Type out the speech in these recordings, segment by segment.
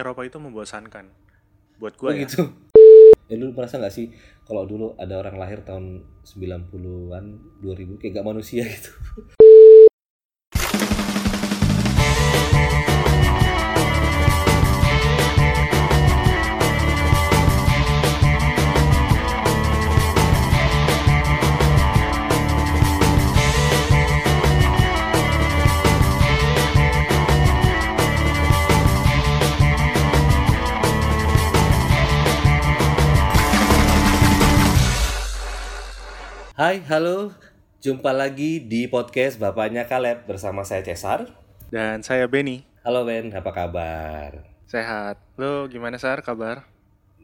Eropa itu membosankan. Buat Oh gue ya. gitu. Ya lu merasa nggak sih kalau dulu ada orang lahir tahun 90-an, 2000 kayak gak manusia gitu. Hai, halo. Jumpa lagi di podcast Bapaknya Kaleb bersama saya Cesar. Dan saya Benny. Halo Ben, apa kabar? Sehat. Lo gimana Sar kabar?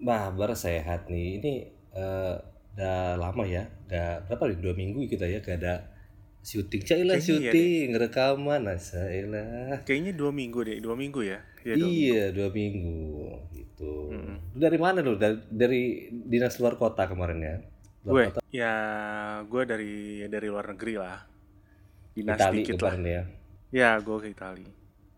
Kabar sehat nih. Ini eh, udah lama ya, udah berapa nih? Dua minggu kita ya gak ada syuting. Cailah iya syuting, rekaman, nah Cailah. Kayaknya dua minggu deh, dua minggu ya. Iya dong. Iya, dua minggu gitu. Lu Dari mana lu? Dari, dari dinas luar kota kemarin ya? Gue, kota, ya gue dari dari luar negeri lah. Dinas Itali dikit lah. kemarin ya. Ya gue ke Itali.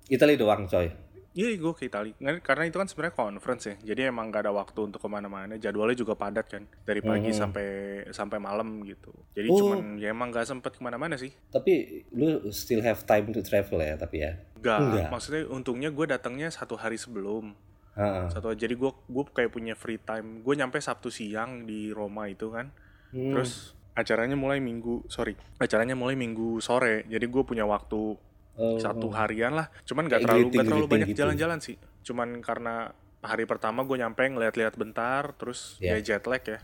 Itali doang coy. Iya gue ke Itali. Nggak, Karena itu kan sebenarnya conference ya. Jadi emang gak ada waktu untuk ke mana-mana. Jadwalnya juga padat kan. Dari pagi Mhm. sampai sampai malam gitu. Jadi Oh. cuman ya emang gak sempet ke mana-mana sih. Tapi lu still have time to travel ya, tapi ya. Gak. Enggak. Maksudnya untungnya gue datangnya satu hari sebelum. Satu jadi gue gue kayak punya free time. Gue nyampe Sabtu siang di Roma itu kan. Hmm. Terus acaranya mulai minggu sorry acaranya mulai minggu sore jadi gue punya waktu Oh, satu oh. harian lah cuman gak terlalu gak terlalu banyak gitu. jalan-jalan sih cuman karena hari pertama gue nyampe ngeliat-liat bentar terus Ya. ya jet lag ya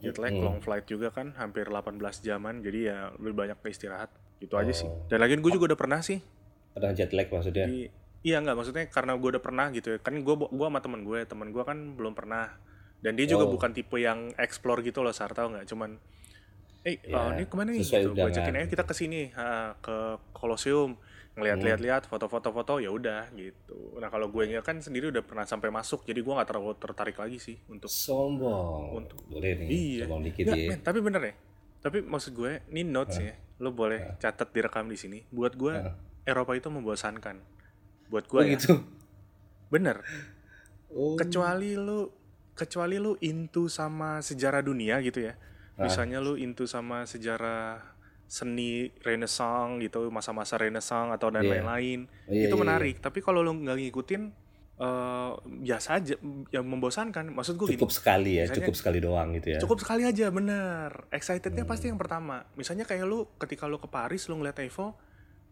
jet lag Hmm. long flight juga kan hampir 18 jaman jadi ya lebih banyak ke istirahat gitu aja sih Oh. dan lagi gue juga udah pernah sih Pernah jet lag maksudnya? di iya nggak maksudnya karena gue udah pernah gitu ya kan gue gua sama temen gue temen gue kan belum pernah dan dia juga Oh. bukan tipe yang explore gitu loh sar tau nggak cuman eh Ya, oh, ini ke mana nih gitu gue ajakin aja kita ke sini ha, ke Colosseum ngeliat-liat Hmm. foto-foto-foto ya udah gitu nah kalau gue kan sendiri udah pernah sampai masuk jadi gue nggak terlalu tertarik lagi sih untuk Sombong. Untuk- Boleh nih, Iya. sombong dikit Nggak, ya. men, tapi bener ya tapi maksud gue ini notes ya lo boleh catat direkam di sini buat gue Hah. Eropa itu membosankan buat Oh gue ya gitu. bener Oh. kecuali lu kecuali lu into sama sejarah dunia gitu ya Ah. misalnya lu into sama sejarah seni renaissance gitu masa-masa renaissance atau dan Iya. lain-lain Oh, iya, itu iya, menarik tapi kalau lu nggak ngikutin eh biasa aja yang membosankan maksud gue Cukup sekali ya, Misalnya- cukup sekali doang gitu ya. cukup sekali aja bener excitednya Hmm. pasti yang pertama misalnya kayak lu ketika lu ke Paris lu ngeliat Eiffel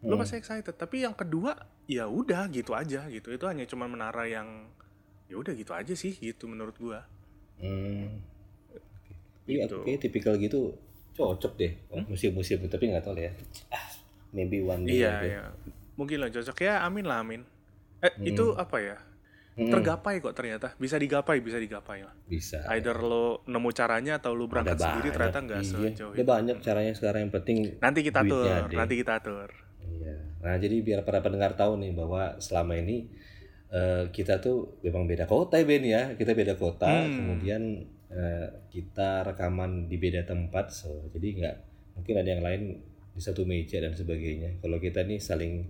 lu Hmm. pasti excited tapi yang kedua ya udah gitu aja gitu itu hanya cuma menara yang ya udah gitu aja sih gitu menurut gua Hmm. Iya, Gitu. oke, tipikal gitu cocok deh. Musim-musim tapi nggak tahu ya. Ah, maybe one day. iya gitu. ya mungkin lah cocok ya amin lah amin eh itu apa ya Hmm, tergapai kok ternyata bisa digapai bisa digapai lah bisa. either lo nemu caranya atau lo berangkat Ada sendiri banyak, ternyata nggak iya. sejauh Ada banyak caranya sekarang yang penting nanti kita atur nanti kita atur Iya. Nah, jadi biar para pendengar tahu nih bahwa selama ini eh, kita tuh memang beda kota ya Ben ya. Kita beda kota, Hmm. kemudian eh, kita rekaman di beda tempat. So, jadi nggak mungkin ada yang lain di satu meja dan sebagainya. Kalau kita nih saling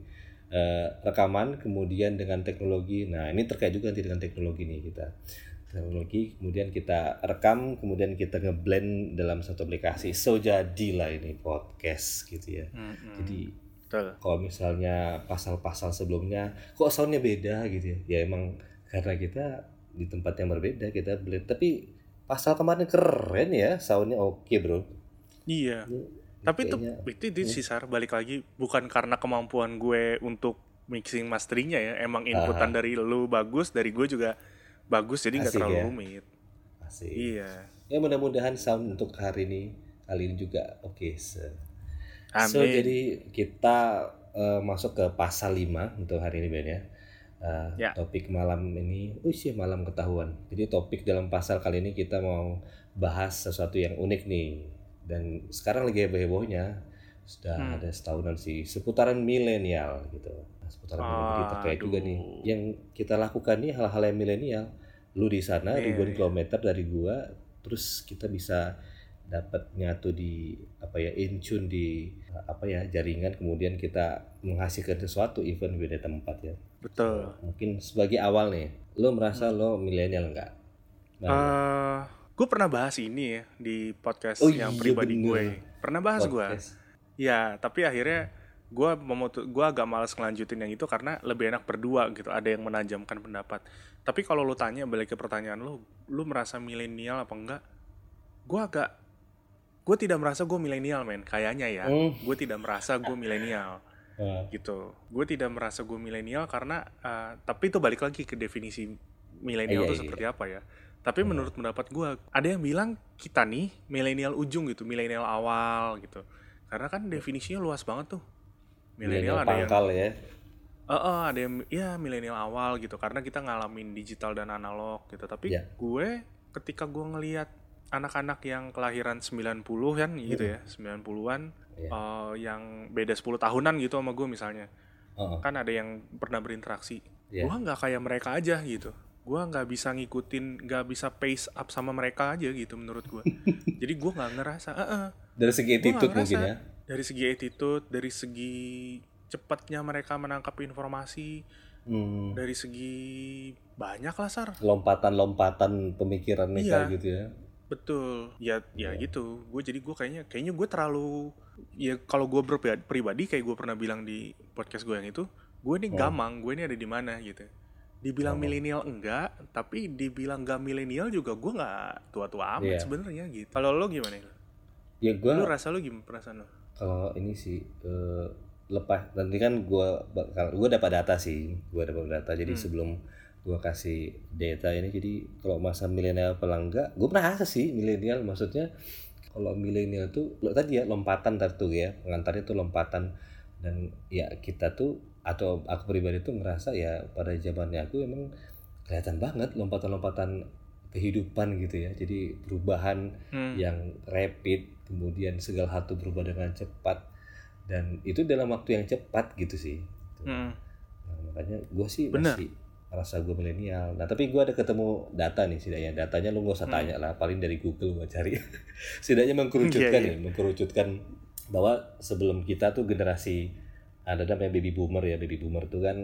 eh, rekaman kemudian dengan teknologi. Nah, ini terkait juga nanti dengan teknologi nih kita. Teknologi kemudian kita rekam, kemudian kita ngeblend dalam satu aplikasi. So jadilah ini podcast gitu ya. Mm-mm. Jadi Betul. kalau misalnya pasal-pasal sebelumnya kok soundnya beda gitu ya ya emang karena kita di tempat yang berbeda kita blend tapi pasal kemarin keren ya soundnya oke bro iya Ini Tapi itu itu, itu sih Sar, balik lagi bukan karena kemampuan gue untuk mixing masteringnya ya, emang inputan dari lu bagus, dari gue juga bagus, jadi nggak terlalu ya. rumit. asik Iya. ya mudah-mudahan sound untuk hari ini kali ini juga oke so, Amin. So, jadi kita eh, masuk ke pasal 5 untuk hari ini Ben ya Eh, Ya. topik malam ini, oh sih malam ketahuan. Jadi topik dalam pasal kali ini kita mau bahas sesuatu yang unik nih. Dan sekarang lagi heboh-hebohnya sudah Hmm. ada setahunan sih seputaran milenial gitu. Nah, seputaran milenial ini terkait juga nih. Yang kita lakukan nih hal-hal yang milenial. Lu di sana Iya, ribuan iya. kilometer dari gua, terus kita bisa dapat nyatu di apa ya in tune di apa ya jaringan kemudian kita menghasilkan sesuatu event beda tempat ya Betul. mungkin sebagai awal nih lo merasa lo milenial nggak? Nah, eh gue pernah bahas ini ya di podcast Oh yang iya, pribadi bener. gue. Pernah bahas gue. Ya, tapi akhirnya gue memutu gue agak males ngelanjutin yang itu karena lebih enak berdua gitu. Ada yang menajamkan pendapat. Tapi kalau lu tanya balik ke pertanyaan lu, lu merasa milenial apa enggak? Gue agak gue tidak merasa gue milenial men. Kayaknya ya. Hmm. gue tidak merasa gue milenial. Nah, gitu. Gue tidak merasa gue milenial karena eh, tapi itu balik lagi ke definisi milenial Iya, itu iya. seperti apa ya. Tapi menurut pendapat gue ada yang bilang kita nih milenial ujung gitu milenial awal gitu. Karena kan definisinya luas banget tuh. Milenial ada yang ya. Eh, eh, ada yang ya milenial awal gitu. Karena kita ngalamin digital dan analog gitu. Tapi Iya. gue ketika gue ngelihat anak-anak yang kelahiran 90 kan gitu ya 90-an Iya. eh, yang beda 10 tahunan gitu sama gue misalnya Heeh. kan ada yang pernah berinteraksi Iya. gue nggak kayak mereka aja gitu gue nggak bisa ngikutin nggak bisa pace up sama mereka aja gitu menurut gue jadi gue nggak ngerasa eh, eh. Dari segi attitude mungkin ya. dari segi attitude dari segi cepatnya mereka menangkap informasi Hmm, dari segi banyak lah sar lompatan-lompatan pemikiran mereka Iya. gitu ya. Betul ya ya Iya. gitu gue jadi gue kayaknya kayaknya gue terlalu ya kalau gue berpribadi kayak gue pernah bilang di podcast gue yang itu gue nih Oh. gamang gue ini ada di mana gitu dibilang Oh. milenial enggak tapi dibilang gak milenial juga gue nggak tua-tua amat Iya. sebenarnya gitu kalau lo gimana Ya gue lu rasa lo gimana perasaan lo kalau ini sih eh, lepas nanti kan gue bakal gue dapat data sih gue dapat data jadi Hmm. sebelum gue kasih data ini jadi kalau masa milenial enggak gue merasa sih milenial maksudnya kalau milenial tuh lo tadi ya lompatan tuh ya pengantarnya tuh lompatan dan ya kita tuh atau aku pribadi tuh ngerasa ya pada zamannya aku emang kelihatan banget lompatan-lompatan kehidupan gitu ya jadi perubahan Hmm. yang rapid kemudian segala satu berubah dengan cepat dan itu dalam waktu yang cepat gitu sih Hmm. Nah, makanya gue sih Bener. masih merasa gue milenial nah tapi gue ada ketemu data nih setidaknya datanya lu gak usah Hmm. tanya lah paling dari Google gue cari setidaknya mengkerucutkan Iya, iya. nih mengkerucutkan bahwa sebelum kita tuh generasi ada namanya baby boomer ya baby boomer tuh kan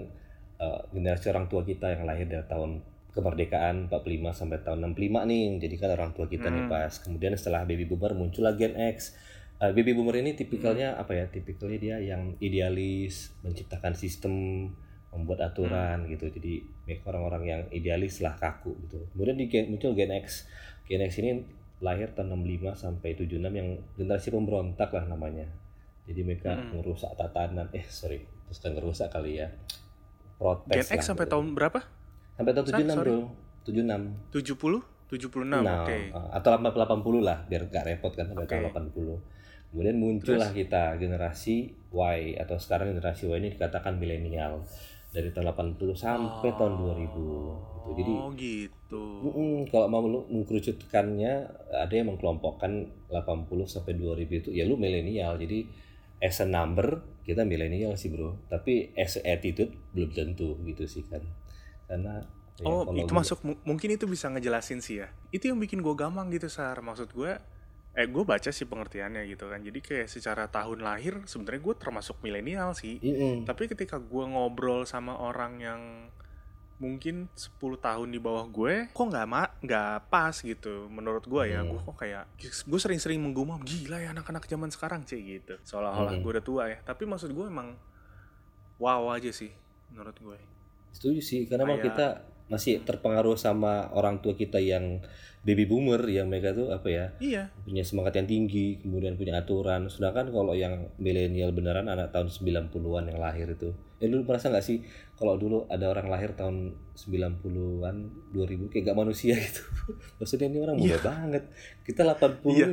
eh, generasi orang tua kita yang lahir dari tahun kemerdekaan 45 sampai tahun 65 nih jadi kan orang tua kita nih Hmm. pas kemudian setelah baby boomer muncul lagi Gen X Eh, baby boomer ini tipikalnya Hmm. apa ya tipikalnya dia yang idealis menciptakan sistem membuat aturan Hmm. gitu. Jadi mereka orang-orang yang idealis lah kaku gitu. Kemudian di Gen, muncul Gen X. Gen X ini lahir tahun 65 sampai 76 yang generasi pemberontak lah namanya. Jadi mereka Hmm. merusak tatanan. Eh sorry terus kan ngerusak kali ya. Gen protes X lah sampai gitu. tahun berapa? Sampai tahun Sa- 76 sorry. bro. 76 70 76 Nah, oke. Uh, atau 80 lah biar gak repot kan sampai Oke. tahun 80. Kemudian muncullah kita generasi Y atau sekarang generasi Y ini dikatakan milenial dari tahun 80 sampai tahun 2000 gitu. Jadi oh gitu mm-mm, kalau mau lu mengkerucutkannya ada yang mengkelompokkan 80 sampai 2000 itu ya lu milenial. Jadi as a number kita milenial sih, Bro. Tapi as a attitude belum tentu gitu sih kan. Karena ya, Oh, kalau itu gua- masuk mu- mungkin itu bisa ngejelasin sih ya. Itu yang bikin gue gamang gitu, Sar. Maksud gue eh gue baca sih pengertiannya gitu kan. Jadi kayak secara tahun lahir sebenarnya gue termasuk milenial sih. Mm-mm. Tapi ketika gue ngobrol sama orang yang mungkin 10 tahun di bawah gue, kok nggak ma nggak pas gitu. Menurut gue ya, Hmm. gue kok kayak gue sering-sering menggumam gila ya anak-anak zaman sekarang sih gitu. Seolah-olah Hmm. gue udah tua ya. Tapi maksud gue emang wow aja sih menurut gue. Setuju sih, karena memang Kayak- kita masih terpengaruh sama orang tua kita yang baby boomer yang mereka tuh apa ya Iya. punya semangat yang tinggi, kemudian punya aturan. Sedangkan kalau yang milenial beneran anak tahun 90-an yang lahir itu, ya lu merasa nggak sih kalau dulu ada orang lahir tahun 90-an, 2000 kayak gak manusia gitu. Maksudnya ini orang muda Iya. banget. Kita 80 Iya.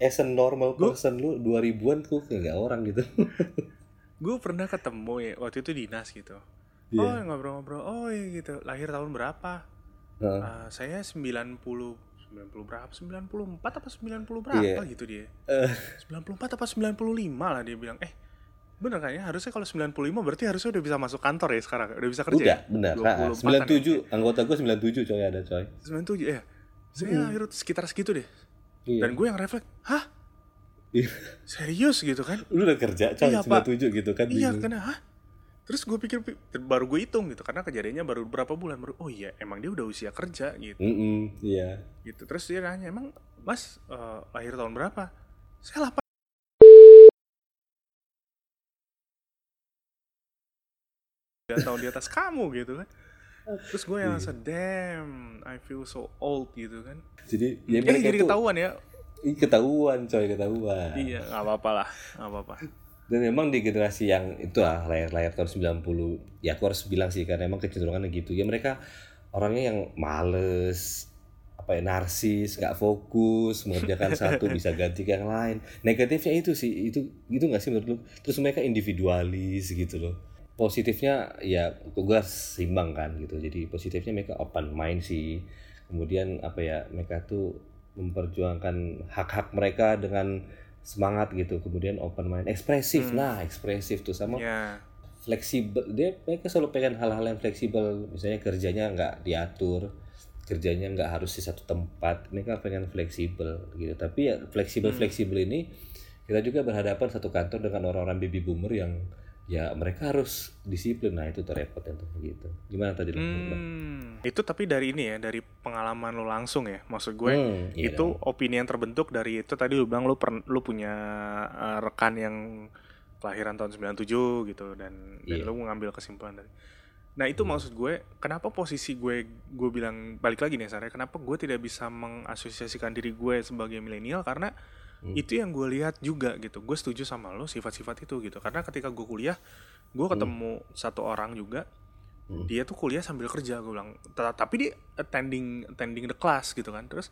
as a normal Gua- person lu 2000-an tuh kayak gak orang gitu. gue pernah ketemu ya waktu itu dinas gitu Iya. oh ngobrol-ngobrol oh iya gitu lahir tahun berapa Heeh. Ah, saya 90 90 berapa 94 apa 90 berapa Iya. gitu dia Eh. 94 apa 95 lah dia bilang eh bener kan ya harusnya kalau 95 berarti harusnya udah bisa masuk kantor ya sekarang udah bisa kerja Udah, ya? benar. 24 kan ya? 97, anggota gue 97 coy ada coy. 97 ya saya Hmm. lahir sekitar segitu deh Iya. dan gue yang refleks hah Iya. serius gitu kan Lu udah kerja coy Iya, Pak. 97 gitu kan iya karena hah terus gue pikir baru gue hitung gitu karena kejadiannya baru berapa bulan baru oh iya emang dia udah usia kerja gitu. Mm -mm, iya. Gitu terus dia nanya emang mas eh, lahir tahun berapa? Saya 8 tahun di atas kamu gitu kan. Terus gue yang rasa damn I feel so old gitu kan. Jadi ya mereka jadi ketahuan ya. Ketahuan coy ketahuan. Iya nggak apa-apa lah nggak apa-apa dan memang di generasi yang itulah layar-layar tahun 90 ya aku harus bilang sih karena emang kecenderungannya gitu. Ya mereka orangnya yang males apa ya narsis nggak fokus mengerjakan satu bisa ganti ke yang lain. Negatifnya itu sih itu gitu nggak sih menurut lu? Terus mereka individualis gitu loh. Positifnya ya gue simbang kan gitu. Jadi positifnya mereka open mind sih. Kemudian apa ya mereka tuh memperjuangkan hak-hak mereka dengan semangat gitu kemudian open mind. Ekspresif nah ekspresif tuh sama ya fleksibel. Dia mereka selalu pengen hal-hal yang fleksibel. Misalnya kerjanya nggak diatur kerjanya nggak harus di satu tempat. Mereka pengen fleksibel gitu. Tapi ya fleksibel fleksibel ini kita juga berhadapan satu kantor dengan orang-orang baby boomer yang ya mereka harus disiplin nah itu terrepot yang tuh gitu gimana tadi Lo? Hmm, itu tapi dari ini ya, dari pengalaman lo langsung ya. Maksud gue Hmm, iya itu opini yang terbentuk dari itu tadi lu bilang lu per, lu punya eh, rekan yang kelahiran tahun 97 gitu dan dan Iya. lu mengambil kesimpulan dari. Nah, itu maksud gue kenapa posisi gue gue bilang balik lagi nih Sarah, kenapa gue tidak bisa mengasosiasikan diri gue sebagai milenial karena Hmm. itu yang gue lihat juga gitu. Gue setuju sama lo sifat-sifat itu gitu. Karena ketika gue kuliah, gue ketemu satu orang juga Hmm. dia tuh kuliah sambil kerja gue bilang "Ta- tapi dia attending attending the class gitu kan terus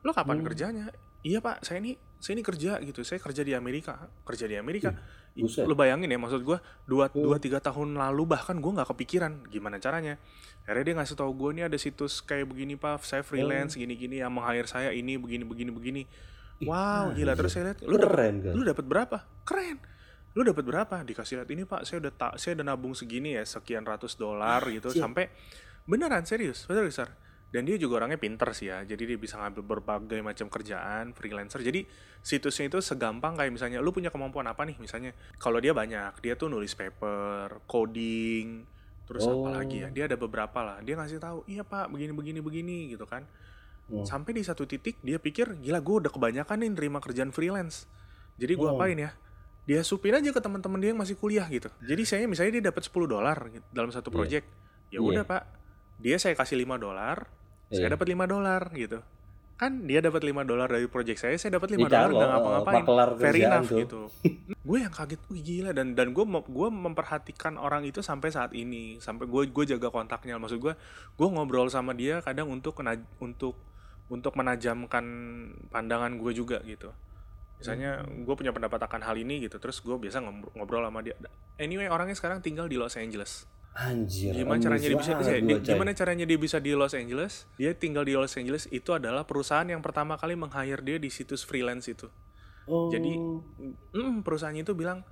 lo kapan Hmm. kerjanya iya pak saya ini saya ini kerja gitu saya kerja di Amerika kerja di Amerika buset. lo bayangin ya maksud gue dua dua tiga tahun lalu bahkan gue nggak kepikiran gimana caranya akhirnya dia ngasih tahu gue nih ada situs kayak begini pak saya freelance Oh. gini gini yang meng-hire saya ini begini begini begini wow gila. terus saya lihat lu Keren, kan? lu dapat berapa? Keren. Lu dapat berapa? Dikasih lihat ini pak saya udah tak saya udah nabung segini ya sekian ratus dolar gitu. Anjir. sampai beneran serius. Bener besar dan dia juga orangnya pinter sih ya. Jadi dia bisa ngambil berbagai macam kerjaan freelancer. Jadi situsnya itu segampang kayak misalnya lu punya kemampuan apa nih? misalnya. Kalau dia banyak dia tuh nulis paper coding terus Oh. apa lagi ya. Dia ada beberapa lah. Dia ngasih tahu iya pak begini begini begini gitu kan Hmm. sampai di satu titik dia pikir gila gue udah kebanyakan nih nerima kerjaan freelance jadi gue Oh. apain ya dia supin aja ke teman-teman dia yang masih kuliah gitu jadi saya misalnya dia dapat 10 dolar gitu dalam satu Iya. project ya Iya. udah pak dia saya kasih 5 dolar saya Iya. dapat 5 dolar gitu kan dia dapat 5 dolar dari project saya saya dapat 5 Iya, dolar eh, ngapa-ngapain kerjaan enough tuh. gitu gue yang kaget wih gila dan dan gue gue memperhatikan orang itu sampai saat ini sampai gue gue jaga kontaknya maksud gue gue ngobrol sama dia kadang untuk untuk untuk menajamkan pandangan gue juga gitu. Misalnya Hmm. gue punya pendapat akan hal ini gitu terus gue biasa ngobrol, ngobrol sama dia. Anyway orangnya sekarang tinggal di Los Angeles. Anjir gimana caranya dia bisa amazed dia- coy. gimana caranya dia bisa di Los Angeles? Dia tinggal di Los Angeles itu adalah perusahaan yang pertama kali meng-hire dia di situs freelance itu. Oh. jadi mm, perusahaannya itu bilang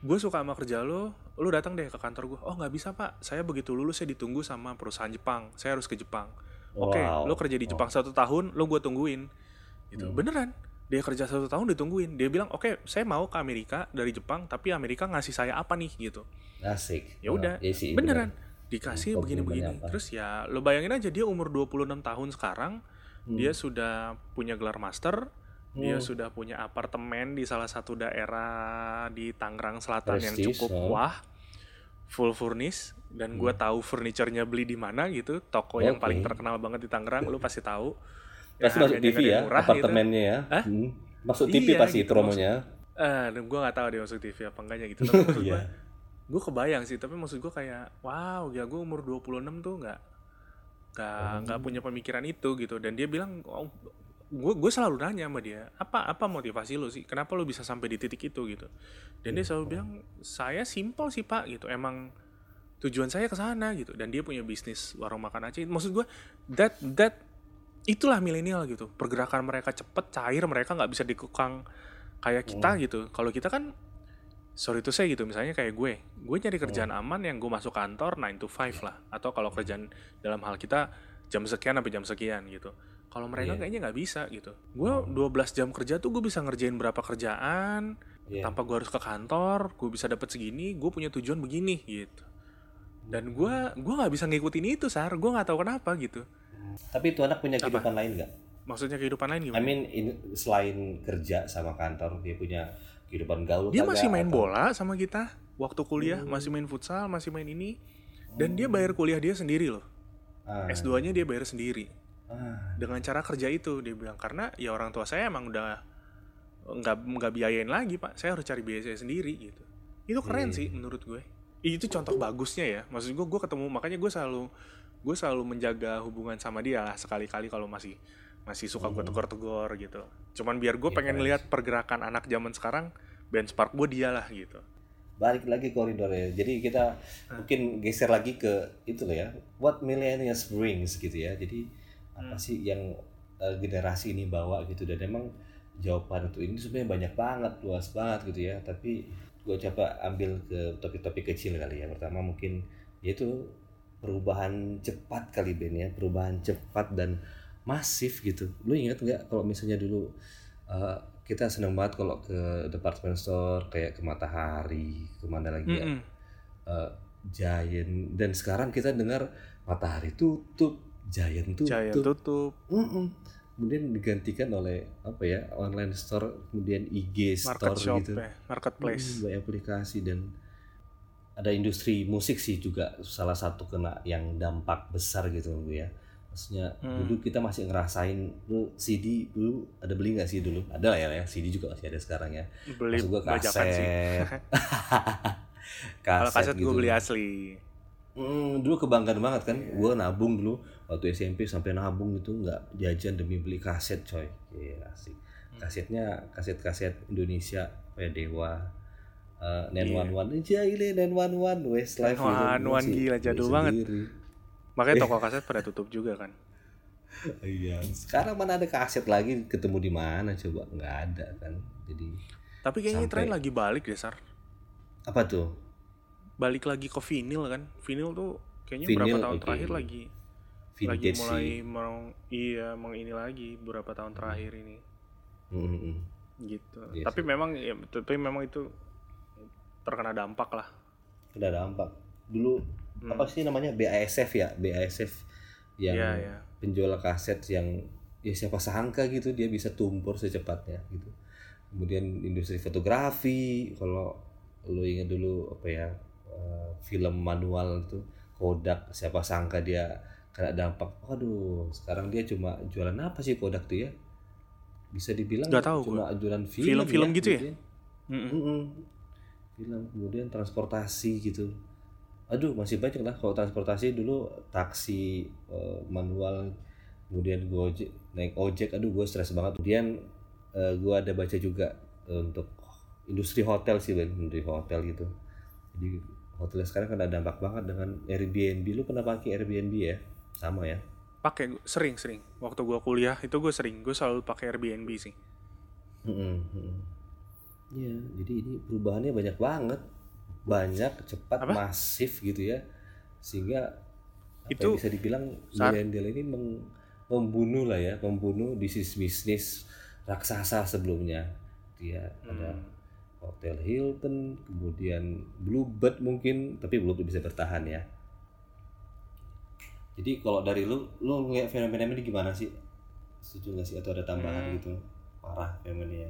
gue suka sama kerja lo lo datang deh ke kantor gue oh nggak bisa pak. Saya begitu lulus saya ditunggu sama perusahaan Jepang. Saya harus ke Jepang oke Wow. lo kerja di Jepang satu tahun lo gue tungguin gitu Hmm. beneran dia kerja satu tahun ditungguin dia bilang oke saya mau ke Amerika dari Jepang tapi Amerika ngasih saya apa nih gitu asik ya udah Oh, beneran bener. dikasih begini-begini terus ya lo bayangin aja dia umur 26 tahun sekarang Hmm. dia sudah punya gelar master dia Hmm. sudah punya apartemen di salah satu daerah di Tangerang Selatan yang Prestis, cukup oh. wah full furnish dan gue tahu furniturnya beli di mana gitu toko yang Oke. paling terkenal banget di Tangerang lu pasti tahu pasti Ya, masuk TV ya yang murah apartemennya ya Hah? Hmm. masuk TV Iya, pasti gitu, promonya eh gue nggak tahu dia masuk TV apa enggaknya gitu tapi maksud Iya. gue gue kebayang sih tapi maksud gue kayak wow ya gue umur 26 tuh nggak nggak Oh. nggak punya pemikiran itu gitu dan dia bilang oh, gue gue selalu nanya sama dia apa apa motivasi lo sih? Kenapa lo bisa sampai di titik itu? Gitu. Dan dia selalu bilang saya simpel sih pak gitu. Emang tujuan saya ke sana gitu. Dan dia punya bisnis warung makan Aceh. Maksud gue that that itulah milenial gitu. Pergerakan mereka cepet cair mereka nggak bisa dikekang kayak kita gitu. Kalau kita kan sorry to say gitu misalnya kayak gue. Gue nyari kerjaan aman yang gue masuk kantor 9 to 5 lah. Atau kalau kerjaan dalam hal kita jam sekian sampai jam sekian gitu kalau mereka Iya. kayaknya nggak bisa gitu. Gue 12 jam kerja tuh gue bisa ngerjain berapa kerjaan Iya. tanpa gue harus ke kantor gue bisa dapat segini gue punya tujuan begini gitu. Dan gue gua nggak bisa ngikutin itu sar. Gue nggak tahu kenapa gitu. Tapi itu anak punya kehidupan lain nggak? maksudnya kehidupan lain I gimana mean in- selain kerja sama kantor dia punya kehidupan gaul dia masih main Atau- bola sama kita. Waktu kuliah Hmm. masih main futsal masih main ini. Dan dia bayar kuliah dia sendiri loh. Ah, S2 nya dia bayar sendiri ah, dengan cara kerja itu dia bilang. Karena ya orang tua saya emang udah nggak nggak biayain lagi pak. Saya harus cari biaya saya sendiri gitu. Itu keren Iya. sih menurut gue. Itu contoh bagusnya ya. Maksud gue gue ketemu makanya gue selalu gue selalu menjaga hubungan sama dia lah sekali-kali kalau masih masih suka gue tegur-tegur gitu. Cuman biar gue Iya, pengen lihat pergerakan anak zaman sekarang benchmark gue dia lah gitu. Balik lagi koridornya. Jadi kita mungkin geser lagi ke itu loh ya. What millennials brings gitu ya. Jadi apa sih yang eh, generasi ini bawa gitu dan emang jawaban untuk ini sebenarnya banyak banget, luas banget gitu ya. Tapi gue coba ambil ke topik-topik kecil kali ya. Pertama mungkin yaitu perubahan cepat kali Ben ya, perubahan cepat dan masif gitu. Lu ingat nggak kalau misalnya dulu eh, kita seneng banget kalau ke department store kayak ke Matahari, ke mana lagi ya, Mm-mm. eh, Giant dan sekarang kita dengar Matahari tutup, Giant tutup, Jaya tutup Mm-mm. kemudian digantikan oleh apa ya online store, kemudian IG market store shop gitu, ya marketplace Mm, banyak aplikasi dan ada industri musik sih juga salah satu kena yang dampak besar gitu Bu ya. Maksudnya Hmm. dulu kita masih ngerasain lu CD dulu ada beli nggak sih dulu? Ada lah ya, ya CD juga masih ada sekarang ya. beli Maksud gua sih kaset. kalau kaset gue gitu. beli asli Hmm, dulu kebanggaan banget kan, gue nabung dulu waktu SMP sampai nabung itu nggak jajan demi beli kaset coy, iya asik. Hmm. Kasetnya kaset-kaset Indonesia kayak Dewa, uh, Iya. 911, Jaile 911, Westlife, gitu. 911 Gua sih gila, jadul banget. sendiri. makanya toko kaset pada tutup juga kan Iya, sekarang mana ada kaset lagi ketemu di mana coba nggak ada kan, jadi tapi kayaknya Sampai- tren lagi balik deh sar apa tuh? Balik lagi ke vinyl kan vinyl tuh kayaknya Vinyl, berapa tahun oke. terakhir lagi lagi Vintage mulai sih. mau iya mau ini lagi beberapa tahun terakhir ini Hmm, hmm, hmm. gitu Iya tapi memang ya tapi memang itu terkena dampak lah Udah dampak. Dulu apa sih namanya BASF ya, BASF yang Iya, iya. penjual kaset yang ya siapa sangka gitu dia bisa tumpur secepatnya gitu. Kemudian industri fotografi, kalau lu ingat dulu apa ya eh, film manual itu Kodak, siapa sangka dia kena dampak. Waduh, sekarang dia cuma jualan apa sih Kodak tuh ya? Bisa dibilang Nggak tahu cuma jualan film, Film-film gitu ya? Mm-mm. Mm-mm. Film kemudian transportasi gitu. Aduh masih banyak lah kalau transportasi dulu taksi eh, manual kemudian gojek naik ojek aduh gue stres banget kemudian eh, gue ada baca juga untuk industri hotel sih Ben industri hotel gitu jadi hotel sekarang kena dampak banget dengan Airbnb lu pernah pakai Airbnb ya sama ya pakai sering sering waktu gua kuliah itu gue sering gue selalu pakai Airbnb sih Mm-mm, mm-mm. Iya, jadi ini perubahannya banyak banget, banyak, cepat, Apa? masif gitu ya, sehingga Itu bisa dibilang saat- milenial ini meng- membunuh lah ya, membunuh bisnis bisnis raksasa sebelumnya. Dia ada Hmm. Hotel Hilton, kemudian Bluebird mungkin, tapi Bluebird bisa bertahan ya. Jadi kalau dari lu, lu ngeliat fenomena ini gimana sih? Setuju gak sih atau ada tambahan Hmm. gitu? Parah fenomena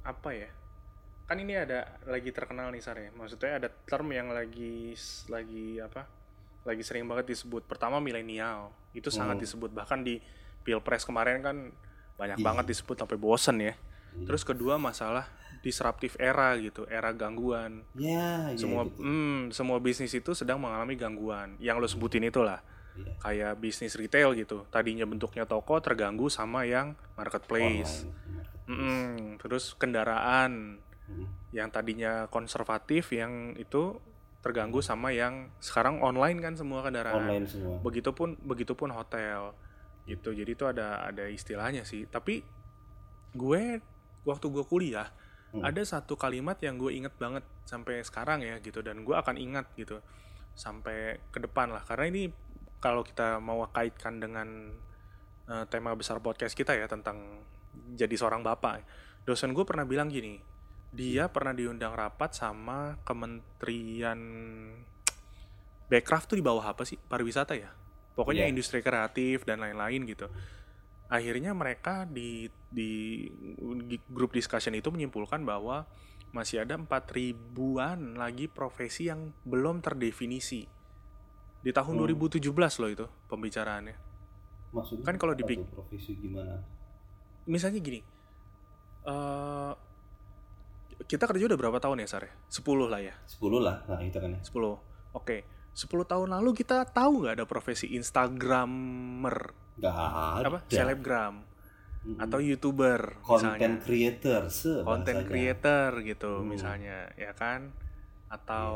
apa ya kan ini ada lagi terkenal nih Sar ya maksudnya ada term yang lagi lagi apa lagi sering banget disebut pertama milenial itu sangat Hmm. disebut bahkan di pilpres kemarin kan banyak Iya. banget disebut sampai bosen ya Iya. terus kedua masalah disruptive era gitu era gangguan Ya, ya semua gitu. hmm, semua bisnis itu sedang mengalami gangguan yang lo sebutin itulah Iya. kayak bisnis retail gitu tadinya bentuknya toko terganggu sama yang marketplace Online. Mm-mm. terus kendaraan Hmm. yang tadinya konservatif yang itu terganggu sama yang sekarang online kan semua kendaraan. Online semua. Begitupun begitupun hotel gitu. Jadi itu ada ada istilahnya sih. Tapi gue waktu gue kuliah Hmm. ada satu kalimat yang gue inget banget sampai sekarang ya gitu dan gue akan ingat gitu sampai ke depan lah. Karena ini kalau kita mau kaitkan dengan eh, tema besar podcast kita ya tentang jadi seorang bapak. Dosen gue pernah bilang gini dia pernah diundang rapat sama kementerian Backcraft tuh di bawah apa sih? Pariwisata ya? Pokoknya Iya. industri kreatif dan lain-lain gitu akhirnya mereka di di di grup discussion itu menyimpulkan bahwa masih ada 4 ribuan lagi profesi yang belum terdefinisi di tahun Hmm. 2017 loh itu pembicaraannya Maksudnya Kan kalau apa dipik- tuh, profesi gimana? misalnya gini eh kita kerja udah berapa tahun ya Sar? ya? 10 lah ya 10 lah. Nah, itu kan ya. 10 oke 10 tahun lalu kita tahu nggak ada profesi Instagramer Gak ada. apa? Selebgram. Atau youtuber content misalnya. creator content creator gitu Hmm. misalnya ya kan? Atau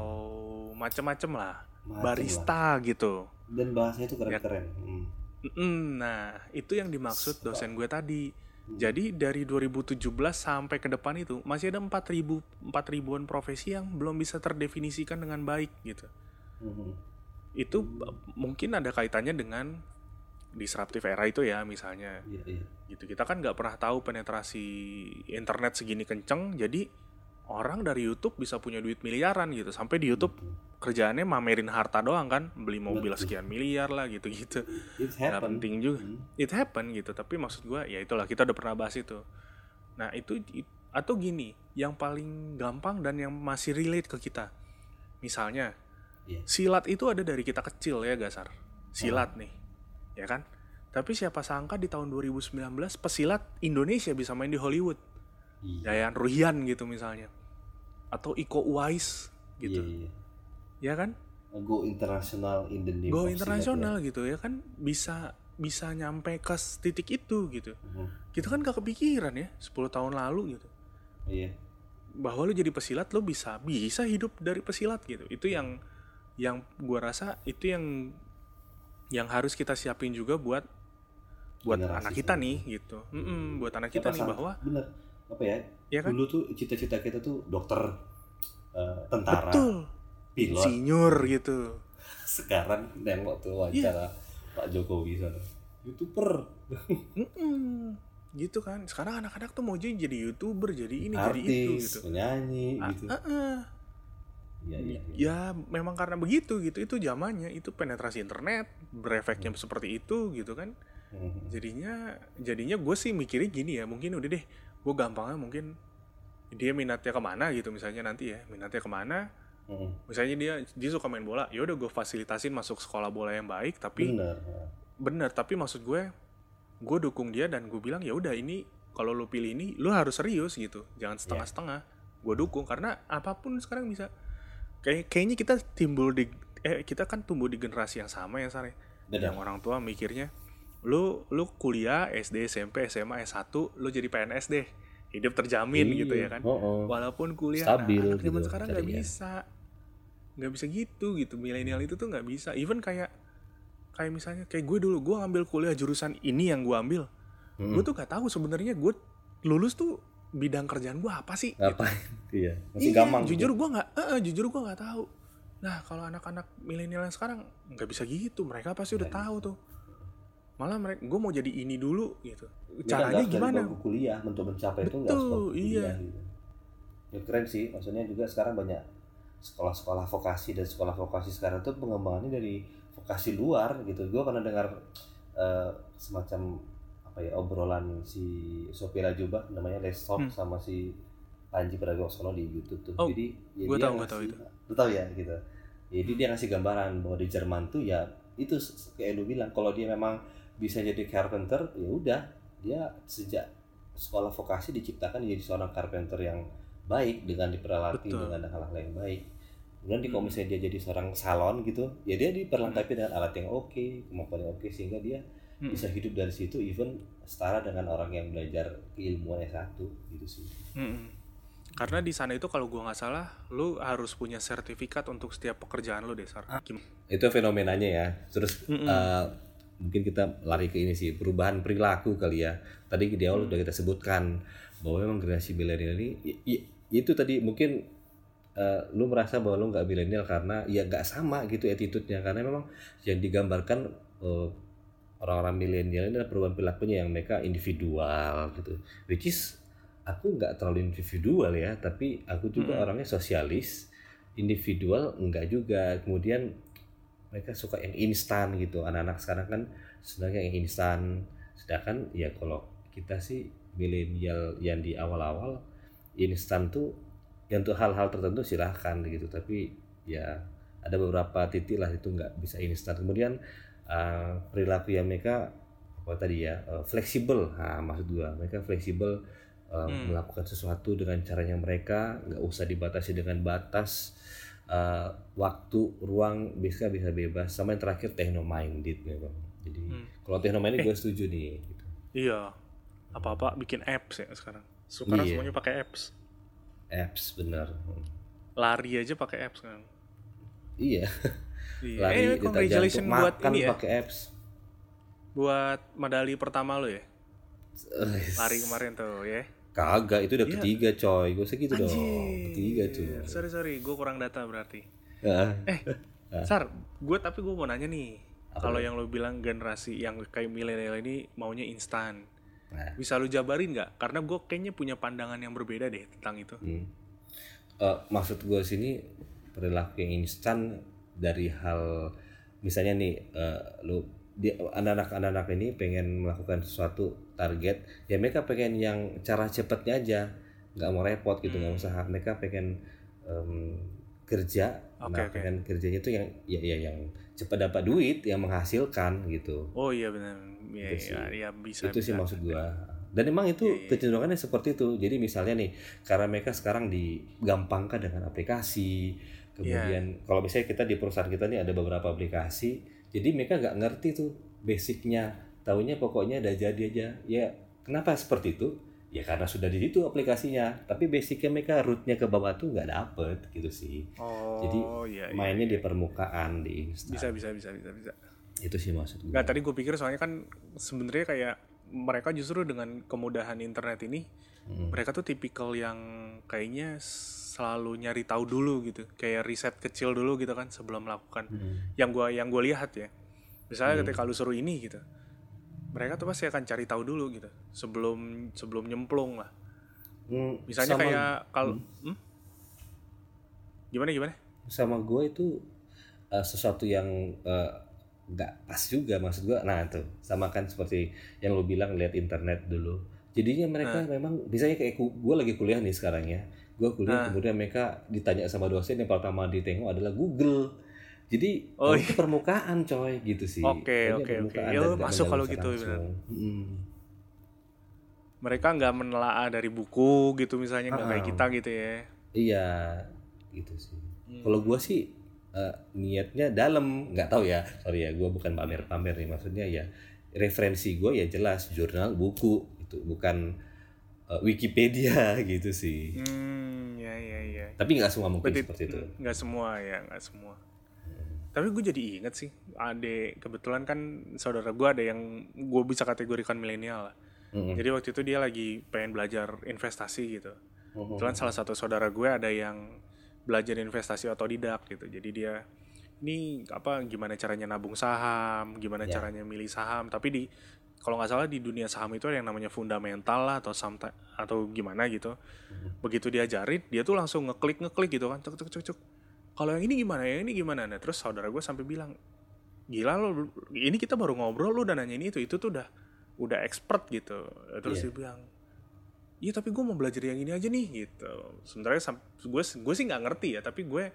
macem-macem lah. Macem barista lah. gitu. Dan bahasanya itu keren-keren. Hmm. Mm, nah itu yang dimaksud dosen gue tadi. Hmm. jadi dari 2017 sampai ke depan itu masih ada 4000 4 ribuan profesi yang belum bisa terdefinisikan dengan baik gitu Mhm. itu b- mungkin ada kaitannya dengan disruptive era itu ya misalnya Iya, iya. gitu kita kan nggak pernah tahu penetrasi internet segini kenceng jadi orang dari YouTube bisa punya duit miliaran gitu sampai di YouTube Betul. kerjaannya mamerin harta doang kan beli mobil Betul. sekian miliar lah gitu gitu It nggak penting juga Hmm. it happen gitu tapi maksud gua ya itulah kita udah pernah bahas itu nah itu it- atau gini yang paling gampang dan yang masih relate ke kita misalnya Iya. silat itu ada dari kita kecil ya gasar silat nih ya kan tapi siapa sangka di tahun 2019 pesilat Indonesia bisa main di Hollywood Iya. Yayan Ruhian gitu misalnya atau Iko Uwais gitu Iya, iya. ya kan Go international in the name go internasional gitu ya kan bisa bisa nyampe ke titik itu gitu ya. Mhm. kita kan gak kepikiran ya 10 tahun lalu gitu Iya. bahwa lu jadi pesilat lu bisa bisa hidup dari pesilat gitu itu yang yang gua rasa itu yang yang harus kita siapin juga buat buat Generasi anak kita nih gitu Mm-mm, buat anak kita Kita nih bahwa bener apa ya? ya kan Dulu tuh cita-cita kita tuh dokter, eh, tentara, betul pilot. insinyur gitu Sekarang nengok tuh wawancara Pak Jokowi sana. Youtuber, Mm-mm. gitu kan sekarang anak-anak tuh mau jadi youtuber jadi ini jadi itu artis, gitu penyanyi Ah, gitu. ah, ah. Iya, iya, iya. ya memang karena begitu gitu itu zamannya itu penetrasi internet berefeknya seperti itu gitu kan Mhm. jadinya jadinya gue sih mikirnya gini ya mungkin udah deh gue gampangnya mungkin dia minatnya ke mana gitu misalnya nanti ya minatnya ke mana Mhm. misalnya dia dia suka main bola ya udah gue fasilitasin masuk sekolah bola yang baik tapi Bener. bener tapi maksud gue gue dukung dia dan gue bilang ya udah ini kalau lu pilih ini lu harus serius gitu jangan setengah-setengah gue dukung karena apa pun sekarang bisa kayak kayaknya kita timbul di eh kita kan tumbuh di generasi yang sama ya Sare Bener. yang orang tua mikirnya lu lu kuliah SD SMP SMA S1 lu jadi PNS deh hidup terjamin Iya. gitu ya kan Oh, oh. walaupun kuliah Stabil nah, anak zaman gitu sekarang nggak bisa nggak bisa gitu gitu milenial itu tuh nggak bisa even kayak kayak misalnya kayak gue dulu gue ngambil kuliah jurusan ini yang gue ambil Mhm. gue tuh gak tahu sebenarnya gue lulus tuh bidang kerjaan gue apa sih Ngapain? Iya. Masih Iya, gampang. jujur gue nggak eh, eh, jujur gue nggak tahu nah kalau anak-anak milenial yang sekarang nggak bisa gitu mereka pasti udah Nggak tahu tuh malah mereka gue mau jadi ini dulu gitu caranya dari gimana bangku kuliah untuk mencapai itu nggak Betul, bangku kuliah iya. gitu. Ya keren sih, maksudnya juga sekarang banyak sekolah-sekolah vokasi dan sekolah vokasi sekarang tuh pengembangannya dari vokasi luar gitu. Gue pernah dengar eh, semacam apa ya obrolan si Sopira Juba namanya Let's Talk Hmm. sama si Panji Pragiwaksono di YouTube tuh. Oh, Jadi ya gua dia tahu, gua tahu ngasih- Lu tahu ya gitu. Jadi dia ngasih gambaran bahwa di Jerman tuh ya itu kayak lu bilang kalau dia memang bisa jadi carpenter ya udah dia sejak sekolah vokasi diciptakan jadi seorang carpenter yang baik dengan Betul. dengan hal-hal yang baik. Kemudian di kalau Hmm. misalnya dia jadi seorang salon gitu, ya dia diperlengkapi dengan alat yang oke, kemampuan yang oke sehingga dia Mm. bisa hidup dari situ even setara dengan orang yang belajar keilmuan S1 gitu sih. Mm-mm. karena di sana itu kalau gue nggak salah lu harus punya sertifikat untuk setiap pekerjaan lu deh Sar Gim- Itu fenomenanya ya. Terus Mm-mm. eh, mungkin kita lari ke ini sih perubahan perilaku kali ya. Tadi di awal udah kita sebutkan bahwa memang generasi milenial ini itu tadi mungkin eh, lu merasa bahwa lu nggak milenial karena ya nggak sama gitu attitude-nya karena memang yang digambarkan eh, orang-orang milenial ini adalah perubahan perilakunya yang mereka individual gitu. Which is aku nggak terlalu individual ya tapi aku juga Mm-mm. orangnya sosialis individual enggak juga. Kemudian mereka suka yang instan gitu. Anak-anak sekarang kan sebenarnya yang instan. Sedangkan ya kalau kita sih milenial yang di awal-awal instan tuh yang untuk hal-hal tertentu silahkan gitu. Tapi ya ada beberapa titik lah itu nggak bisa instan. Kemudian uh, perilaku yang mereka apa tadi ya uh, fleksibel nah, maksud gua mereka fleksibel uh, Hmm. melakukan sesuatu dengan caranya mereka nggak usah dibatasi dengan batas uh, waktu ruang bisa bisa bebas sama yang terakhir techno minded memang jadi Hmm. kalau techno minded Eh. gue setuju nih gitu. Iya. Apa-apa bikin apps ya sekarang. Sekarang Iya. semuanya pakai apps. apps bener Lari aja pakai apps kan. Iya Iya. lari eh, detak congratulations buat makan ini ya. pakai apps Buat medali pertama lo ya. Lari kemarin tuh ya. kagak itu udah Iya. ketiga coy gue segitu dong ketiga cuy Sorry sorry, gue kurang data berarti. Ah, Eh, Sar, gue tapi gue mau nanya nih. Kalau tuh? yang lo bilang generasi yang kayak milenial ini maunya instan, nah, bisa lu jabarin nggak? Karena gue kayaknya punya pandangan yang berbeda deh tentang itu. hmm. Eh, maksud gue sini perilaku yang instan dari hal misalnya nih eh, lu anak-anak anak ini pengen melakukan sesuatu target ya mereka pengen yang cara cepatnya aja nggak mau repot gitu nggak Hmm. usah mereka pengen em, kerja Oke, nah oke. pengen kerjanya itu yang ya, ya yang cepat dapat duit yang menghasilkan gitu Oh iya benar, iya Itu sih. iya, iya, bisa. itu sih bisa. maksud gua dan emang itu Iya, iya. kecenderungannya seperti itu jadi misalnya nih karena mereka sekarang digampangkan dengan aplikasi Iya. kemudian kalau misalnya kita di perusahaan kita nih ada beberapa aplikasi jadi mereka nggak ngerti tuh basicnya. Tahunya pokoknya udah jadi aja. Ya kenapa seperti itu? Ya karena sudah di situ aplikasinya. Tapi basicnya mereka rootnya ke bawah tuh nggak dapet gitu sih. Oh, Jadi, iya, iya, mainnya iya. di permukaan di Insta. Bisa bisa bisa bisa bisa. itu sih maksud gue Nggak tadi gue pikir soalnya kan sebenarnya kayak mereka justru dengan kemudahan internet ini Hmm. mereka tuh tipikal yang kayaknya selalu nyari tahu dulu gitu. Kayak riset kecil dulu gitu kan sebelum melakukan. Hmm. yang gua yang gue lihat ya. Misalnya Hmm. ketika lu suruh ini gitu mereka tuh pasti akan cari tahu dulu gitu. Sebelum sebelum nyemplung lah. Hmm, misalnya sama- kayak kalau Hmm? gimana gimana? Sama gue itu uh, sesuatu yang uh, nggak pas juga maksud gue nah tuh sama kan seperti yang lo bilang lihat internet dulu jadinya mereka memang misalnya kayak gue lagi kuliah nih sekarang ya gue kuliah Nah. kemudian mereka ditanya sama dosen yang pertama ditengok adalah Google jadi Oh, itu permukaan coy gitu sih Oke, oke, oke. Ya, masuk kalau gitu, langsung. Mm. mereka nggak menelaah dari buku gitu misalnya nggak kayak Ah. kita gitu ya iya gitu sih Hmm. Kalau gue sih eh, niatnya dalam, nggak tahu ya. Sorry ya, gue bukan pamer-pamer nih. Maksudnya ya referensi gue ya jelas jurnal, buku itu bukan eh, Wikipedia gitu sih. hmm ya ya ya Tapi nggak semua mungkin Berarti seperti itu. nggak semua ya nggak semua tapi gue jadi inget sih ade kebetulan kan saudara gue ada yang gue bisa kategorikan milenial lah Mm-mm. jadi waktu itu dia lagi pengen belajar investasi gitu Mm-mm. kebetulan salah satu saudara gue ada yang belajar investasi otodidak gitu jadi dia ini apa gimana caranya nabung saham gimana Ya. caranya milih saham tapi di kalau nggak salah di dunia saham itu ada yang namanya fundamental lah atau samta, atau gimana gitu. Begitu diajarin dia tuh langsung ngeklik ngeklik gitu kan. Cuk cuk cuk cuk. Kalau yang ini gimana yang ini gimana? Nah terus saudara gue sampai bilang gila lo ini kita baru ngobrol lu udah nanya ini itu itu tuh udah udah expert gitu. Terus Iya. dia bilang iya tapi gue mau belajar yang ini aja nih gitu. Sebenarnya gue gue sih nggak ngerti ya tapi gue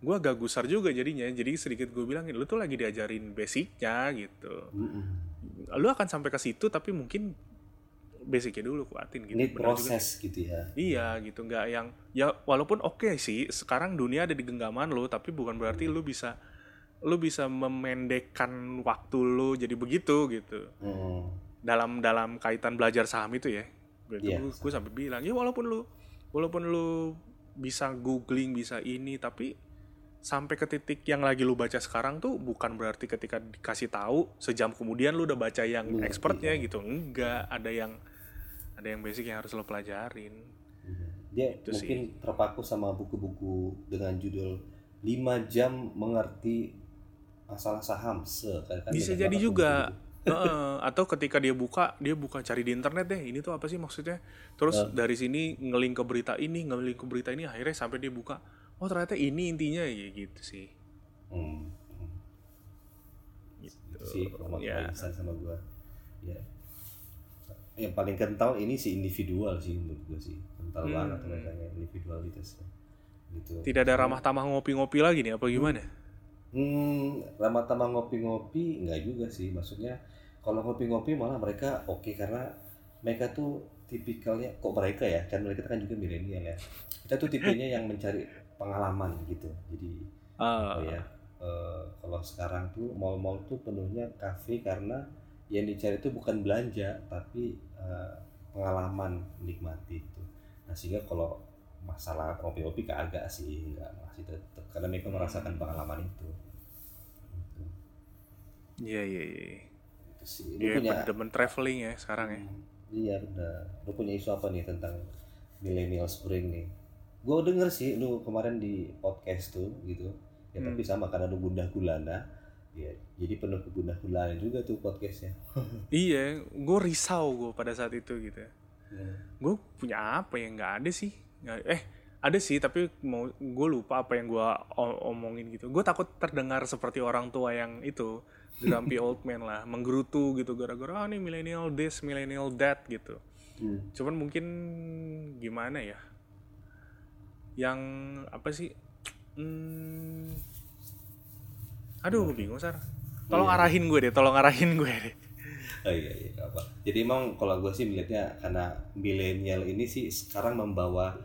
gue agak gusar juga jadinya jadi sedikit gue bilangin lu tuh lagi diajarin basicnya gitu Mm-mm. lu akan sampai ke situ tapi mungkin basicnya dulu kuatin gitu Ini Benar juga proses gitu ya. Iya gitu nggak yang ya walaupun oke sih sekarang dunia ada di genggaman lo tapi bukan berarti lu bisa lu bisa memendekkan waktu lu jadi begitu gitu Mm. dalam dalam kaitan belajar saham itu ya Iya. gue gue sampai bilang ya walaupun lu walaupun lu bisa googling bisa ini tapi sampai ke titik yang lagi lu baca sekarang tuh bukan berarti ketika dikasih tahu sejam kemudian lu udah baca yang Mengerti, expertnya ya. gitu. Enggak ada yang ada yang basic yang harus lo pelajarin. Dia Itu mungkin terpaku sama buku-buku dengan judul 5 jam mengerti masalah saham se kan Bisa jadi juga. atau ketika dia buka, dia buka cari di internet deh, ini tuh apa sih maksudnya? Terus dari sini ngelink ke berita ini, ngelink ke berita ini, akhirnya sampai dia buka, oh ternyata ini intinya ya gitu sih. Hmm. Gitu. Itu sih kalau Ya. sama gua. Ya. Yang paling kental ini si individual sih menurut gua sih. Kental Hmm. banget mereka individualitas. Gitu. Tidak ada ramah tamah ngopi-ngopi lagi nih, apa gimana? Hmm, ramah tamah ngopi-ngopi enggak juga sih. Maksudnya kalau ngopi-ngopi malah mereka oke karena mereka tuh tipikalnya kok mereka ya kan mereka kan juga milenial ya. Kita tuh tipenya yang mencari pengalaman gitu. Jadi Ah, apa ya eh, kalau sekarang tuh mall-mall tuh penuhnya kafe karena yang dicari itu bukan belanja tapi eh, pengalaman menikmati itu nah sehingga kalau masalah kopi-kopi kagak sih enggak masih tetap karena mereka merasakan pengalaman itu Gitu. iya iya iya. itu sih lu Iya, punya demen traveling ya sekarang ya. iya benar lu punya isu apa nih tentang millennial spring nih gue denger sih lu kemarin di podcast tuh gitu ya Hmm. tapi sama karena lu gundah gulana ya jadi penuh kegundah gulana juga tuh podcastnya Iya, gue risau gue pada saat itu gitu. Hmm. Gue punya apa yang nggak ada sih? Eh, ada sih tapi mau gue lupa apa yang gue omongin gitu. Gue takut terdengar seperti orang tua yang itu grumpy old man lah, menggerutu gitu gara-gara ah nih millennial this, millennial that gitu. Hmm. Cuman mungkin gimana ya? Yang apa sih? Hmm, aduh, gue bingung sar. Tolong arahin gue deh, tolong arahin gue deh. Oh iya iya apa. Jadi emang kalau gue sih melihatnya karena milenial ini sih sekarang membawa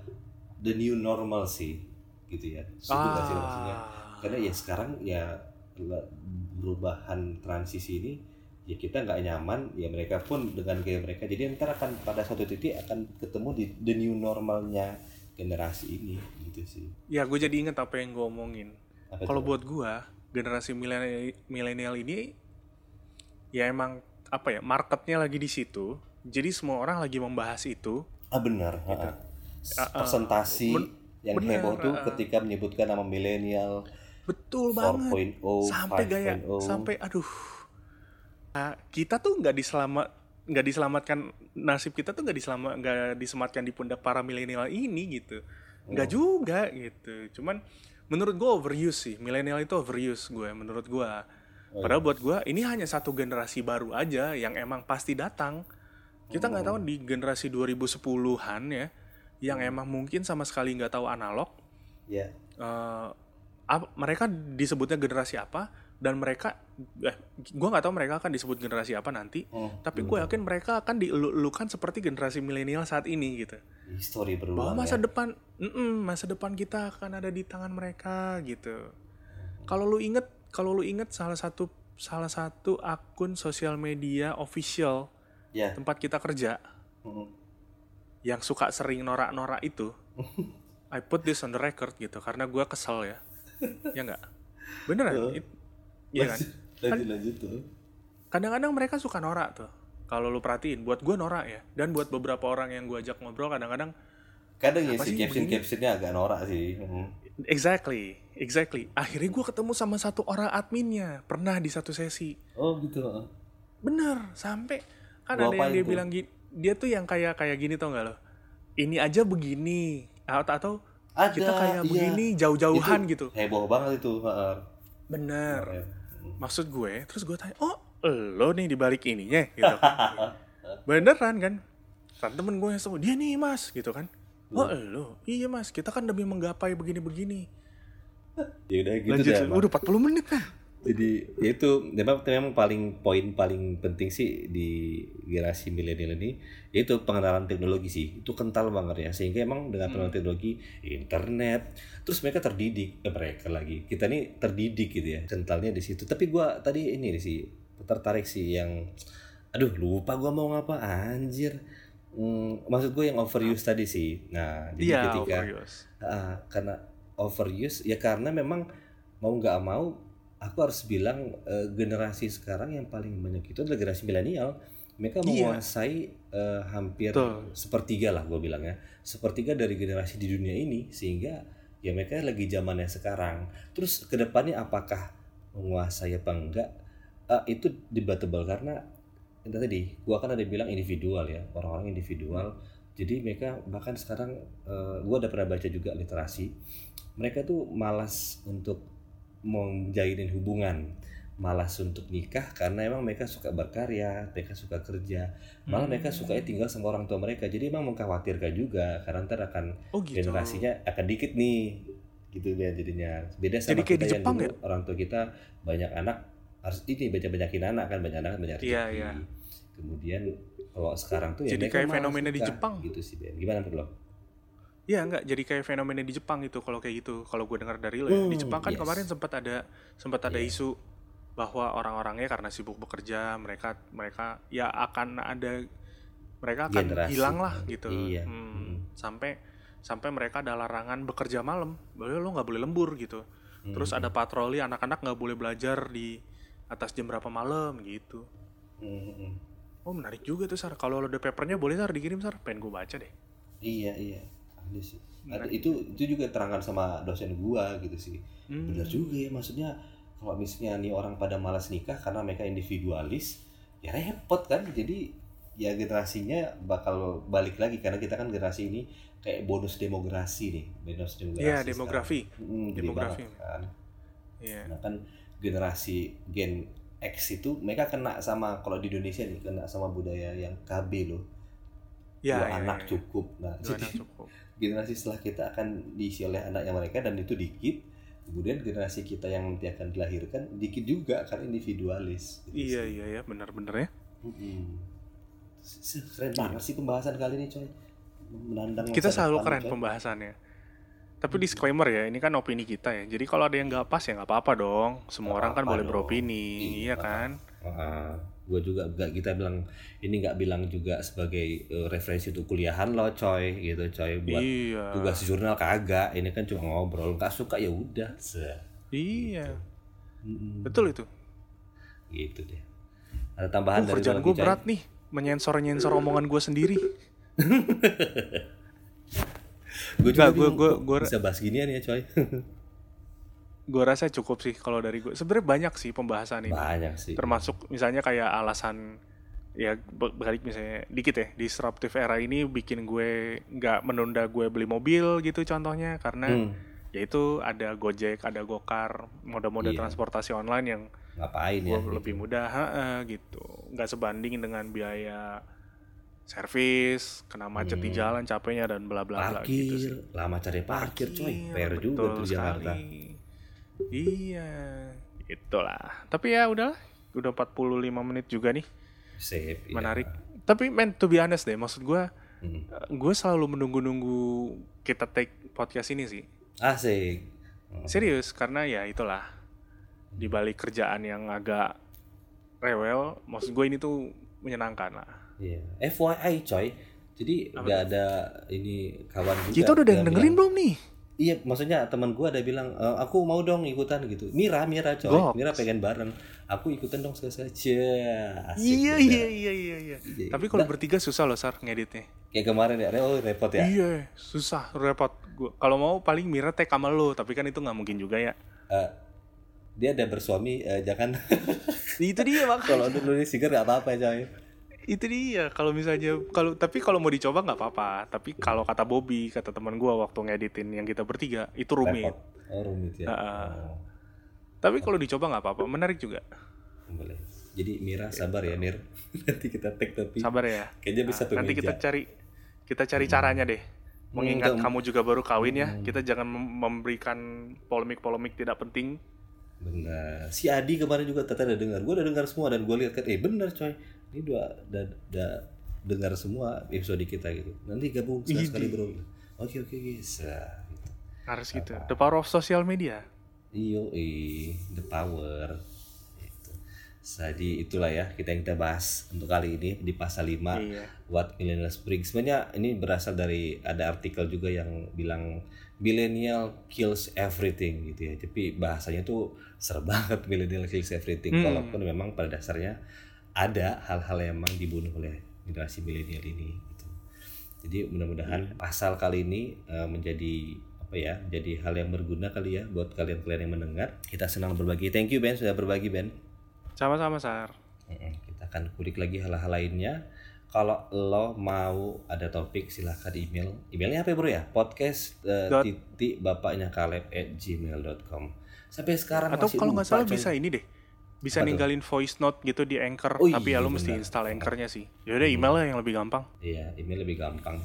the new normal sih gitu ya. Setuju nggak sih maksudnya? Karena ya sekarang ya perubahan transisi ini ya kita nggak nyaman ya mereka pun dengan gaya mereka jadi ntar akan pada suatu titik akan ketemu di the new normalnya generasi ini gitu sih. Ya, gue jadi inget apa yang gue omongin. Kalau buat gue, generasi milenial ini ya emang apa ya marketnya lagi di situ. Jadi semua orang lagi membahas itu. ah benar. ha-ha. Ah, ah. Presentasi yang bener, heboh tuh ah. ketika menyebutkan nama milenial Betul banget. 4.0, Sampai gaya, 5.0. sampai aduh. Nah, kita tuh nggak diselamat nggak diselamatkan nasib kita tuh nggak diselamat nggak disematkan di pundak para milenial ini gitu. Nggak juga gitu. Cuman menurut gue overuse sih. Milenial itu overuse gue menurut gue padahal buat gue ini hanya satu generasi baru aja yang emang pasti datang. Kita nggak tahu di generasi 2010-an ya yang emang mungkin sama sekali nggak tahu analog ya eh, ap- mereka disebutnya generasi apa dan mereka eh, gue nggak tahu mereka akan disebut generasi apa nanti Oh, tapi gue yakin mereka akan dielulukan seperti generasi milenial saat ini gitu. History bahwa berulang masa ya. depan mm-mm, masa depan kita akan ada di tangan mereka gitu. Kalau lu inget kalau lu inget salah satu salah satu akun sosial media official ya. tempat kita kerja Mm. yang suka sering norak-norak itu I put this on the record gitu. Karena gue kesel ya. Ya nggak? Beneran? It- iya kan? lanjut lanjut tuh. kadang-kadang mereka suka norak tuh. Kalau lu perhatiin buat gue norak ya. Dan buat beberapa orang yang gue ajak ngobrol kadang-kadang kadang ya sih caption captionnya agak norak sih. Mm. exactly exactly. Akhirnya gue ketemu sama satu orang adminnya. Pernah di satu sesi. Oh gitu bener sampai kan Gua ada yang dia tuh? bilang gini dia tuh yang kayak kayak gini tau nggak lo? Ini aja begini. Atau atau ada kita kayak iya. begini jauh-jauhan Itu gitu. heboh banget itu bener. Ya. Maksud gue terus gue tanya oh lo nih dibalik ininya gitu. Kan beneran kan? Kan temen gue yang sama dia nih mas gitu kan. Oh lo iya mas kita kan demi menggapai begini-begini. Ya udah gitu lanjut. lanjut. udah 40 menit kan jadi ya itu memang memang paling poin paling penting sih di generasi milenial ini yaitu pengenalan teknologi sih. Itu kental banget ya. Sehingga emang dengan pengenalan teknologi internet terus mereka terdidik eh, mereka lagi. Kita nih terdidik gitu ya kentalnya di situ. Tapi gua tadi ini sih tertarik sih yang aduh lupa gua mau ngapa anjir. Hmm, maksud gue yang overuse tadi sih. Nah jadi iya ketika overuse. Ah, karena overuse ya karena memang mau nggak mau aku harus bilang eh, generasi sekarang yang paling banyak itu adalah generasi milenial. Mereka Iya. menguasai eh, hampir Betul. sepertiga lah gue bilangnya sepertiga dari generasi di dunia ini sehingga ya mereka lagi zamannya sekarang. Terus ke depannya apakah menguasai apa enggak? Uh, itu debatable karena tadi gua kan ada bilang individual ya orang-orang individual. Jadi mereka bahkan sekarang uh, gua udah pernah baca juga literasi. Mereka tuh malas untuk menjalin hubungan malas untuk nikah karena emang mereka suka berkarya, mereka suka kerja, malah Hmm. mereka suka tinggal sama orang tua mereka. Jadi emang mengkhawatirkan juga karena ntar akan Oh gitu. generasinya akan dikit nih, gitu ya jadinya. Beda sama Jadi kayak kita di yang Jepang dulu orang tua kita banyak anak harus ini banyak banyakin anak kan banyak anak banyak rezeki. Iya, iya. Kemudian kalau sekarang tuh ya Jadi kayak malah fenomena di suka, Jepang. gitu sih Ben. Gimana lo? Iya enggak, jadi kayak fenomena di Jepang gitu kalau kayak gitu. Kalau gue dengar dari lo ya, di Hmm, Jepang kan yes. kemarin sempat ada sempat ada Iya. isu bahwa orang-orangnya karena sibuk bekerja, mereka mereka ya akan ada mereka akan Generasi. hilang lah gitu. Iya. Hmm, Hmm. Sampai sampai mereka ada larangan bekerja malam. Boleh lo nggak boleh lembur gitu. Terus Hmm. ada patroli anak-anak nggak boleh belajar di atas jam berapa malam gitu. Hmm, hmm. Oh menarik juga tuh Sar. Kalau lo ada papernya boleh Sar dikirim Sar. Pengen gue baca deh. Iya iya ada sih. Ada, itu itu juga terangkan sama dosen gua gitu sih. Hmm. Bener juga ya maksudnya kalau misalnya nih orang pada malas nikah karena mereka individualis ya repot kan jadi ya generasinya bakal balik lagi karena kita kan generasi ini kayak bonus demografi nih bonus demografi Iya sekarang. demografi. Hmm, Demografi. banget kan Iya. nah kan generasi Gen X itu mereka kena sama kalau di Indonesia nih kena sama budaya yang KB loh Ya, dua ya, anak ya. cukup nah Dua jadi anak cukup. Generasi setelah kita akan diisi oleh anaknya mereka dan itu dikit kemudian generasi kita yang nanti akan dilahirkan dikit juga karena individualis Gitu Iya sih. iya ya benar-benar ya. S- keren banget sih pembahasan kali ini coy menandang Kita selalu depan, keren coy. pembahasannya. Tapi disclaimer ya, ini kan opini kita ya. Jadi kalau ada yang nggak pas ya nggak apa-apa dong. Semua Nggak orang kan apa-apa boleh dong. beropini, Iya. iya kan? Gue juga nggak kita bilang ini nggak bilang juga sebagai eh, referensi untuk kuliahan lo coy gitu coy buat Iya. tugas jurnal kagak ini kan cuma ngobrol nggak suka ya udah Iya. Mm-mm. Betul itu. gitu deh ada tambahan Uh, dari kerjaan gue Coy? berat nih, menyensor-nyensor omongan gue sendiri. gue juga kok gua- bisa bahas ginian ya coy Gue rasa cukup sih kalau dari gue. Sebenarnya banyak sih pembahasan ini. banyak sih Termasuk misalnya kayak alasan ya balik misalnya dikit ya disruptive era ini bikin gue nggak menunda gue beli mobil gitu contohnya karena Hmm, yaitu ada Gojek, ada Gokar, moda-moda Iya. transportasi online yang ngapain ya lebih mudah ha-ha, gitu. Nggak sebanding dengan biaya servis, kena macet di Hmm. jalan capeknya dan bla bla bla parkir gitu sih. lama cari parkir coy PR juga tuh di Jakarta. Iya, itulah. Tapi ya udahlah, udah 45 menit juga nih, Sip, iya. menarik. Tapi men, to be honest deh, maksud gue, Hmm. gue selalu menunggu-nunggu kita take podcast ini sih. asik Hmm. Serius, karena ya itulah di balik kerjaan yang agak rewel, maksud gue ini tuh menyenangkan lah. Iya. FYI coy jadi udah ada ini kawan juga Kita udah ada yang dengerin belum nih? Iya, maksudnya teman gua ada bilang "E, aku mau dong ikutan gitu. Mira, Mira coy. Goks. Mira pengen bareng. Aku ikutan dong sekali asik Iya iya iya iya iya. Iya. Tapi kalau bertiga susah loh sar ngeditnya. kayak kemarin ya, oh repot ya. Iya susah repot. Gua kalau mau paling Mira tag sama lo, tapi kan itu nggak mungkin juga ya. Eh, dia ada bersuami, eh, jangan itu dia makanya. kalau dulu ini sigar gak apa-apa coy. Itu dia kalau misalnya kalau tapi kalau mau dicoba nggak apa-apa. Tapi kalau kata Bobby kata teman gua waktu ngeditin yang kita bertiga itu rumit. Oh rumit ya. Ah. Oh, Tapi kalau dicoba nggak apa-apa. Menarik juga. boleh. Jadi Mira sabar ya Mir. Nanti kita tag tapi Sabar ya. kayaknya bisa Nah, tuh nanti meja. kita cari kita cari caranya deh. Mengingat Hmm, kamu juga baru kawin ya, Hmm. kita jangan mem- memberikan polemik-polemik tidak penting. Benar. Si Adi kemarin juga tata udah dengar. Gue udah dengar semua dan gue lihat kan, eh bener coy. Ini dua udah, udah dengar semua episode kita gitu. Nanti gabung sekali, sekali bro. Oke oke guys. Nah, gitu. Harus gitu. The power of social media. Iyo, eh, the power. Gitu. Jadi itulah ya kita yang kita bahas untuk kali ini di pasal 5 Iya. What Millennials Bring. Sebenarnya ini berasal dari ada artikel juga yang bilang millennial kills everything gitu ya. Tapi bahasanya tuh serem banget millennial kills everything. Hmm. Walaupun memang pada dasarnya ada hal-hal yang memang dibunuh oleh generasi milenial ini. Gitu. Jadi mudah-mudahan pasal kali ini eh, menjadi apa ya? Jadi hal yang berguna kali ya buat kalian-kalian yang mendengar. Kita senang berbagi. Thank you Ben sudah berbagi Ben. Sama-sama, Sar. Kita akan kulik lagi hal-hal lainnya. Kalau lo mau ada topik silahkan email. Emailnya apa ya bro ya? Podcast Dot. titik bapaknya Kaleb at gmail.com. Sampai sekarang Atau masih kalau nggak salah bisa ini deh. Bisa Apa tuh? ninggalin voice note gitu di Anchor, Oh tapi ya iya, lu mesti install Anchornya sih. Yaudah email lah yang lebih gampang. Iya, email lebih gampang.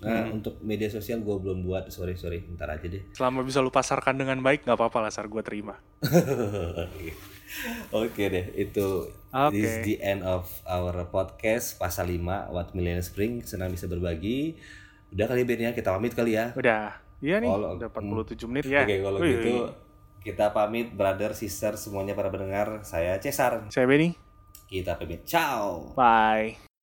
Nah, Hmm. untuk media sosial gue belum buat. Sorry, sorry. Ntar aja deh. Selama bisa lu pasarkan dengan baik, nggak apa-apa lah, Sar. Gue terima. Oke deh, itu Oke. this is the end of our podcast pasal 5 What Millennial Spring. Senang bisa berbagi. Udah kali Ben ya, kita pamit kali ya. Udah. Iya nih, Kalau- udah 47 menit ya. Oke, kalau Wih, gitu kita pamit brother, sister, semuanya para pendengar. Saya Cesar. Saya Benny. Kita pamit. Ciao. Bye.